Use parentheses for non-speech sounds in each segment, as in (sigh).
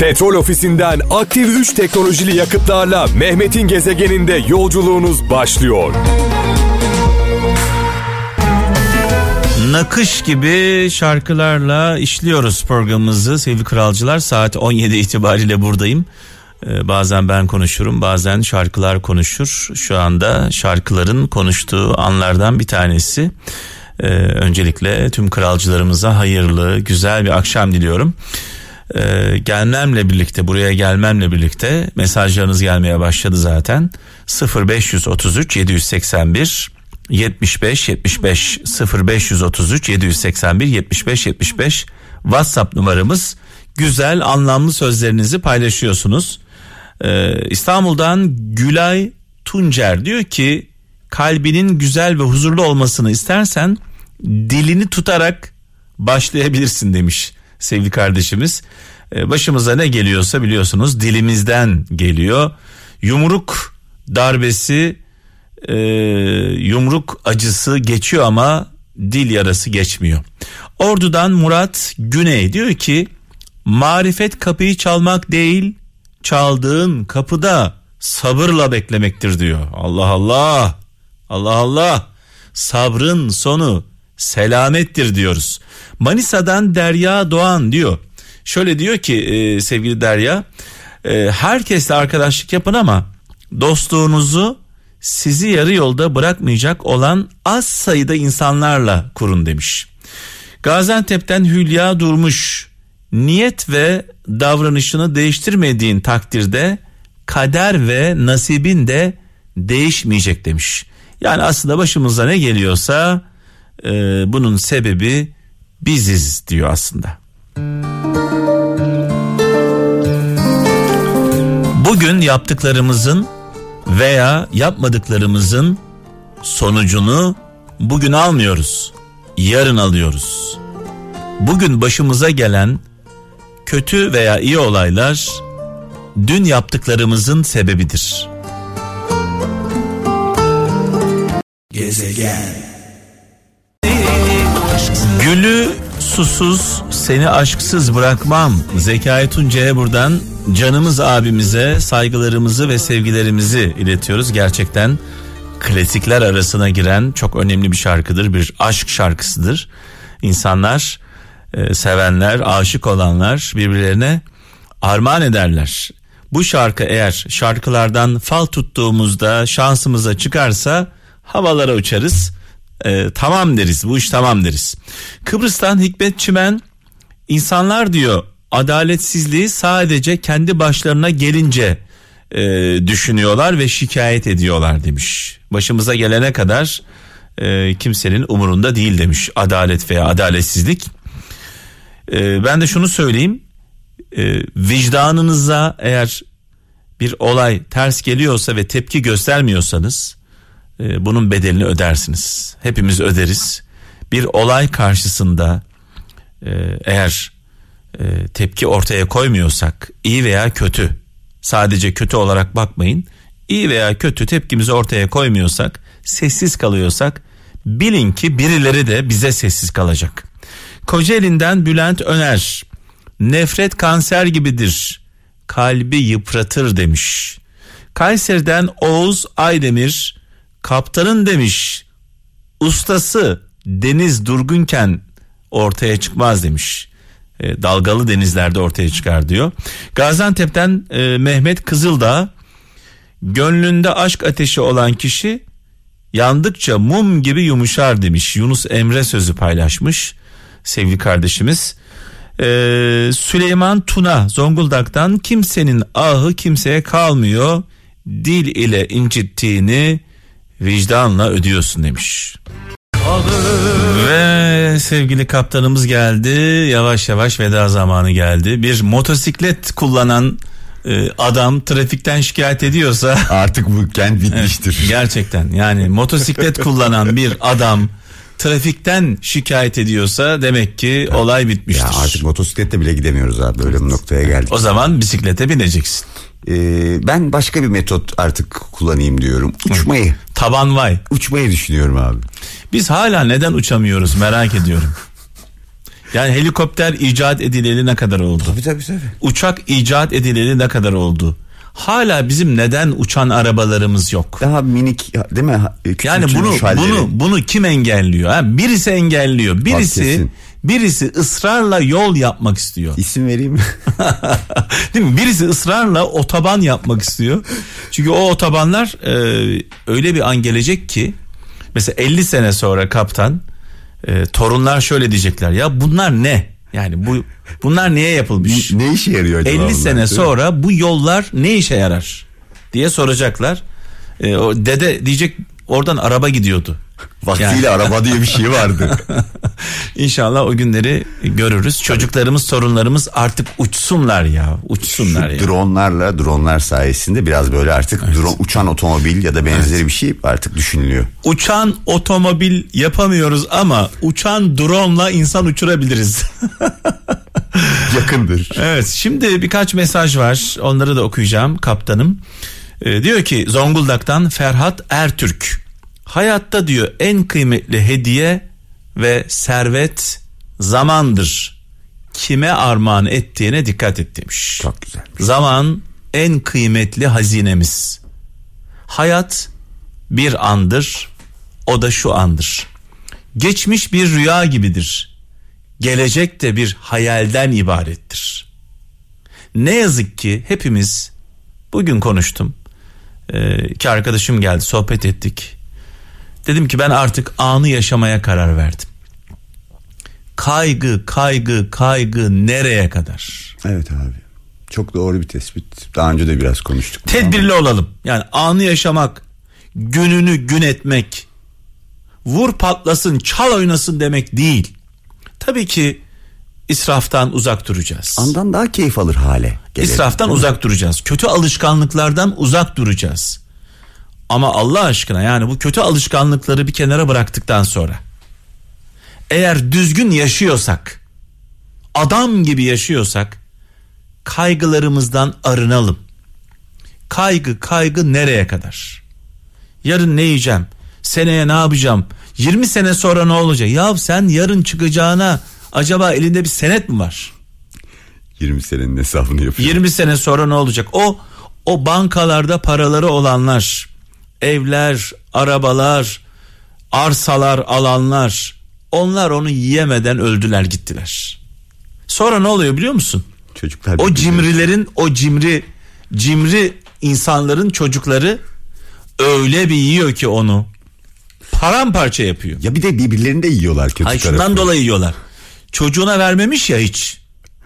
Petrol ofisinden aktif 3 teknolojili yakıtlarla Mehmet'in gezegeninde yolculuğunuz başlıyor. Nakış gibi şarkılarla işliyoruz programımızı sevgili kralcılar. Saat 17 itibariyle buradayım. Ee, bazen ben konuşurum bazen şarkılar konuşur. Şu anda şarkıların konuştuğu anlardan bir tanesi. Ee, öncelikle tüm kralcılarımıza hayırlı güzel bir akşam diliyorum. Ee, gelmemle birlikte buraya gelmemle birlikte mesajlarınız gelmeye başladı zaten. 0533 781 75 75 0533 781 75 75 WhatsApp numaramız. Güzel anlamlı sözlerinizi paylaşıyorsunuz. Ee, İstanbul'dan Gülay Tuncer diyor ki kalbinin güzel ve huzurlu olmasını istersen dilini tutarak başlayabilirsin demiş sevgili kardeşimiz. Ee, başımıza ne geliyorsa biliyorsunuz dilimizden geliyor. Yumruk darbesi e, yumruk acısı geçiyor ama dil yarası geçmiyor. Ordu'dan Murat Güney diyor ki marifet kapıyı çalmak değil çaldığın kapıda sabırla beklemektir diyor. Allah Allah Allah Allah sabrın sonu selamettir diyoruz. Manisa'dan Derya Doğan diyor. Şöyle diyor ki e, sevgili Derya e, herkesle arkadaşlık yapın ama dostluğunuzu sizi yarı yolda bırakmayacak olan az sayıda insanlarla kurun demiş. Gaziantep'ten Hülya Durmuş niyet ve davranışını değiştirmediğin takdirde kader ve nasibin de değişmeyecek demiş. Yani aslında başımıza ne geliyorsa e, bunun sebebi biziz diyor aslında. Bugün yaptıklarımızın veya yapmadıklarımızın sonucunu bugün almıyoruz. Yarın alıyoruz. Bugün başımıza gelen kötü veya iyi olaylar dün yaptıklarımızın sebebidir. Gezegen Gülü susuz seni aşksız bırakmam. Zekai Tunca'ya buradan canımız abimize saygılarımızı ve sevgilerimizi iletiyoruz. Gerçekten klasikler arasına giren çok önemli bir şarkıdır. Bir aşk şarkısıdır. İnsanlar e, sevenler, aşık olanlar birbirlerine armağan ederler. Bu şarkı eğer şarkılardan fal tuttuğumuzda şansımıza çıkarsa havalara uçarız. E, tamam deriz bu iş tamam deriz. Kıbrıs'tan Hikmet Çimen insanlar diyor adaletsizliği sadece kendi başlarına gelince e, düşünüyorlar ve şikayet ediyorlar demiş. Başımıza gelene kadar e, kimsenin umurunda değil demiş adalet veya adaletsizlik. E, ben de şunu söyleyeyim e, vicdanınıza eğer bir olay ters geliyorsa ve tepki göstermiyorsanız e, bunun bedelini ödersiniz. Hepimiz öderiz. Bir olay karşısında e, eğer e, tepki ortaya koymuyorsak iyi veya kötü sadece kötü olarak bakmayın iyi veya kötü tepkimizi ortaya koymuyorsak sessiz kalıyorsak bilin ki birileri de bize sessiz kalacak. Kocaeli'nden Bülent Öner nefret kanser gibidir kalbi yıpratır demiş. Kayseri'den Oğuz Aydemir kaptanın demiş ustası deniz durgunken ortaya çıkmaz demiş. E, dalgalı denizlerde ortaya çıkar diyor. Gaziantep'ten e, Mehmet Kızıldağ gönlünde aşk ateşi olan kişi yandıkça mum gibi yumuşar demiş. Yunus Emre sözü paylaşmış sevgili kardeşimiz. Ee, Süleyman Tuna Zonguldak'tan kimsenin ahı kimseye kalmıyor. Dil ile incittiğini vicdanla ödüyorsun demiş. Ve sevgili kaptanımız geldi. Yavaş yavaş veda zamanı geldi. Bir motosiklet kullanan e, adam trafikten şikayet ediyorsa (laughs) artık bu kent bitmiştir. Evet, gerçekten yani motosiklet kullanan bir adam trafikten şikayet ediyorsa demek ki olay bitmiştir. Ya artık motosiklette bile gidemiyoruz abi böyle bir noktaya geldik. O zaman bisiklete bineceksin. Ee, ben başka bir metot artık kullanayım diyorum. Uçmayı. Taban vay. Uçmayı düşünüyorum abi. Biz hala neden uçamıyoruz merak ediyorum. Yani helikopter icat edileli ne kadar oldu? Tabii tabii tabii. Uçak icat edileli ne kadar oldu? Hala bizim neden uçan arabalarımız yok? Daha minik değil mi? Yani bunu bunu bunu kim engelliyor? Ha? Birisi engelliyor. Birisi birisi ısrarla yol yapmak istiyor. isim vereyim mi? (laughs) Değil mi? Birisi ısrarla otoban yapmak istiyor. Çünkü o otobanlar e, öyle bir an gelecek ki mesela 50 sene sonra kaptan e, torunlar şöyle diyecekler. Ya bunlar ne? Yani bu bunlar niye yapılmış? (laughs) ne işe yarıyor acaba? 50 bunlar, sene sonra bu yollar ne işe yarar diye soracaklar. E, o dede diyecek oradan araba gidiyordu. Vaktiyle araba diye bir şey vardı. (laughs) İnşallah o günleri görürüz. Çocuklarımız, torunlarımız artık uçsunlar ya. Uçsunlar ya. Dronlarla, dronlar sayesinde biraz böyle artık drone, uçan otomobil ya da benzeri bir şey artık düşünülüyor. Uçan otomobil yapamıyoruz ama uçan drone'la insan uçurabiliriz. (laughs) Yakındır. evet şimdi birkaç mesaj var. Onları da okuyacağım kaptanım. Ee, diyor ki Zonguldak'tan Ferhat Ertürk. Hayatta diyor en kıymetli hediye ve servet zamandır. Kime armağan ettiğine dikkat et demiş. Çok güzel. Zaman en kıymetli hazinemiz. Hayat bir andır, o da şu andır. Geçmiş bir rüya gibidir. Gelecek de bir hayalden ibarettir. Ne yazık ki hepimiz bugün konuştum. Ee, arkadaşım geldi, sohbet ettik. Dedim ki ben artık anı yaşamaya karar verdim. Kaygı, kaygı, kaygı nereye kadar? Evet abi. Çok doğru bir tespit. Daha önce de biraz konuştuk. Tedbirli olalım. Yani anı yaşamak, gününü gün etmek, vur patlasın, çal oynasın demek değil. Tabii ki israftan uzak duracağız. ama Andan daha keyif alır hale. gelelim. İsraftan uzak duracağız. Kötü alışkanlıklardan uzak duracağız. Ama Allah aşkına yani bu kötü alışkanlıkları bir kenara bıraktıktan sonra eğer düzgün yaşıyorsak, adam gibi yaşıyorsak kaygılarımızdan arınalım. Kaygı kaygı nereye kadar? Yarın ne yiyeceğim? Seneye ne yapacağım? 20 sene sonra ne olacak? Ya sen yarın çıkacağına acaba elinde bir senet mi var? 20 senenin hesabını yapıyor. 20 sene sonra ne olacak? O o bankalarda paraları olanlar, evler, arabalar, arsalar alanlar, onlar onu yiyemeden öldüler gittiler. Sonra ne oluyor biliyor musun? Çocuklar O cimrilerin, o cimri, cimri insanların çocukları öyle bir yiyor ki onu. Paramparça yapıyor. Ya bir de birbirlerini de yiyorlar kötü Ay tarafı. şundan dolayı yiyorlar. Çocuğuna vermemiş ya hiç.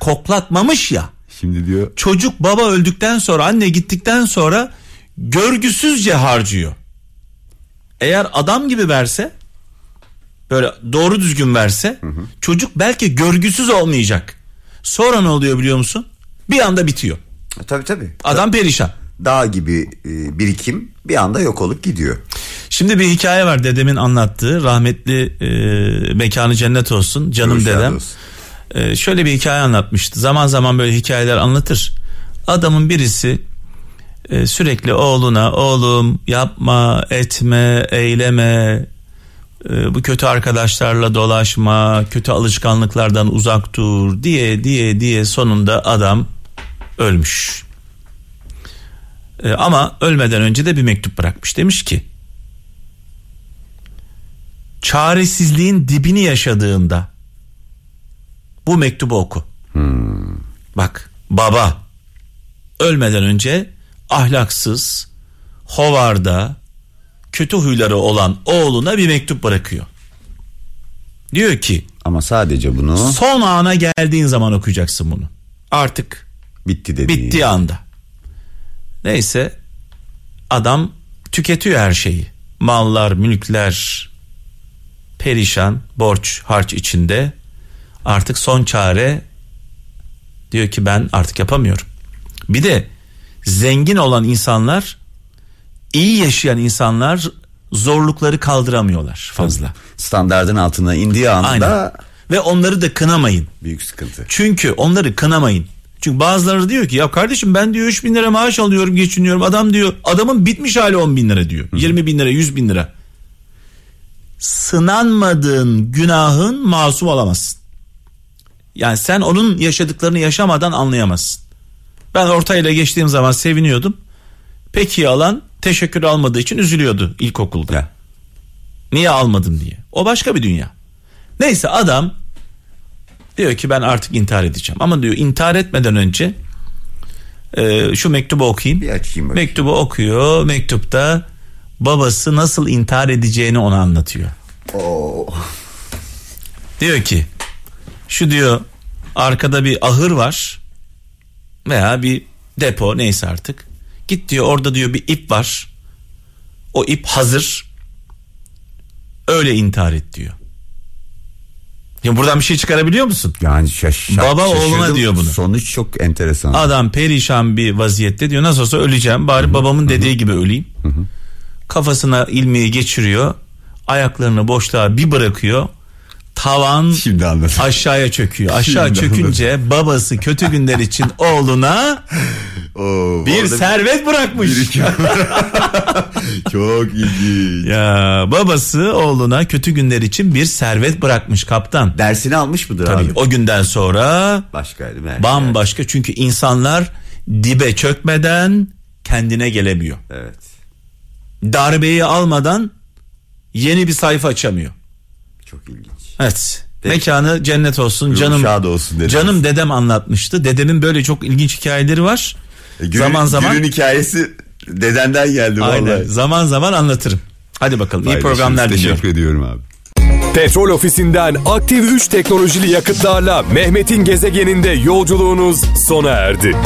Koklatmamış ya. Şimdi diyor Çocuk baba öldükten sonra anne gittikten sonra görgüsüzce harcıyor. Eğer adam gibi verse böyle doğru düzgün verse çocuk belki görgüsüz olmayacak. Sonra ne oluyor biliyor musun? Bir anda bitiyor. tabii tabii. Adam perişan. Dağ gibi e, birikim bir anda yok olup gidiyor. Şimdi bir hikaye var dedemin anlattığı rahmetli e, mekanı cennet olsun canım şad dedem. olsun. E, şöyle bir hikaye anlatmıştı. Zaman zaman böyle hikayeler anlatır. Adamın birisi e, sürekli oğluna oğlum yapma etme eyleme e, bu kötü arkadaşlarla dolaşma kötü alışkanlıklardan uzak dur diye diye diye sonunda adam ölmüş. E, ama ölmeden önce de bir mektup bırakmış. Demiş ki çaresizliğin dibini yaşadığında bu mektubu oku. Bak baba ölmeden önce ahlaksız, hovarda, kötü huyları olan oğluna bir mektup bırakıyor. Diyor ki Ama sadece bunu son ana geldiğin zaman okuyacaksın bunu. Artık bitti dedi. bittiği anda. Neyse adam tüketiyor her şeyi. Mallar, mülkler perişan, borç, harç içinde. Artık son çare diyor ki ben artık yapamıyorum. Bir de zengin olan insanlar, iyi yaşayan insanlar zorlukları kaldıramıyorlar fazla. Standardın altına indiği anda Aynen. Ve onları da kınamayın. büyük sıkıntı. Çünkü onları kınamayın. Çünkü bazıları diyor ki ya kardeşim ben diyor 3 bin lira maaş alıyorum geçiniyorum. Adam diyor adamın bitmiş hali 10 bin lira diyor. 20 bin lira 100 bin lira. Sınanmadığın günahın masum olamazsın. Yani sen onun yaşadıklarını yaşamadan anlayamazsın. Ben ortayla geçtiğim zaman seviniyordum. Peki alan teşekkür almadığı için üzülüyordu ilkokulda. Ya. Niye almadın diye. O başka bir dünya. Neyse adam diyor ki ben artık intihar edeceğim. Ama diyor intihar etmeden önce e, şu mektubu okuyayım. Bir açayım bakayım. Mektubu okuyor. Mektupta babası nasıl intihar edeceğini ona anlatıyor. Oo. Diyor ki şu diyor arkada bir ahır var veya bir depo neyse artık. Git diyor orada diyor bir ip var. O ip hazır. Öyle intihar et diyor. Ya buradan bir şey çıkarabiliyor musun? Yani şaş, Baba oğluna şaşırdım. diyor bunu. Sonuç çok enteresan. Adam perişan bir vaziyette diyor nasıl olsa öleceğim bari babamın dediği gibi öleyim. Kafasına ilmeği geçiriyor. Ayaklarını boşluğa bir bırakıyor. Tavan Şimdi anladım. aşağıya çöküyor. Aşağı Şimdi çökünce babası kötü günler için oğluna (laughs) Oo, bir servet bırakmış. (laughs) çok ilginç. Ya babası oğluna kötü günler için bir servet bırakmış kaptan. Dersini almış mıdır Tabii abi? o günden sonra belki. bambaşka çünkü insanlar dibe çökmeden kendine gelemiyor. Evet. Darbeyi almadan yeni bir sayfa açamıyor. Çok ilginç. Evet. Mekanı cennet olsun canım. şad olsun dediniz. Canım dedem anlatmıştı. Dedemin böyle çok ilginç hikayeleri var. E, Gül'ün, zaman zaman Gül'ün hikayesi dedenden geldi aynen vallahi. zaman zaman anlatırım. Hadi bakalım iyi programlar diliyorum. Teşekkür ediyorum abi. Petrol ofisinden aktif 3 teknolojili yakıtlarla Mehmet'in gezegeninde yolculuğunuz sona erdi.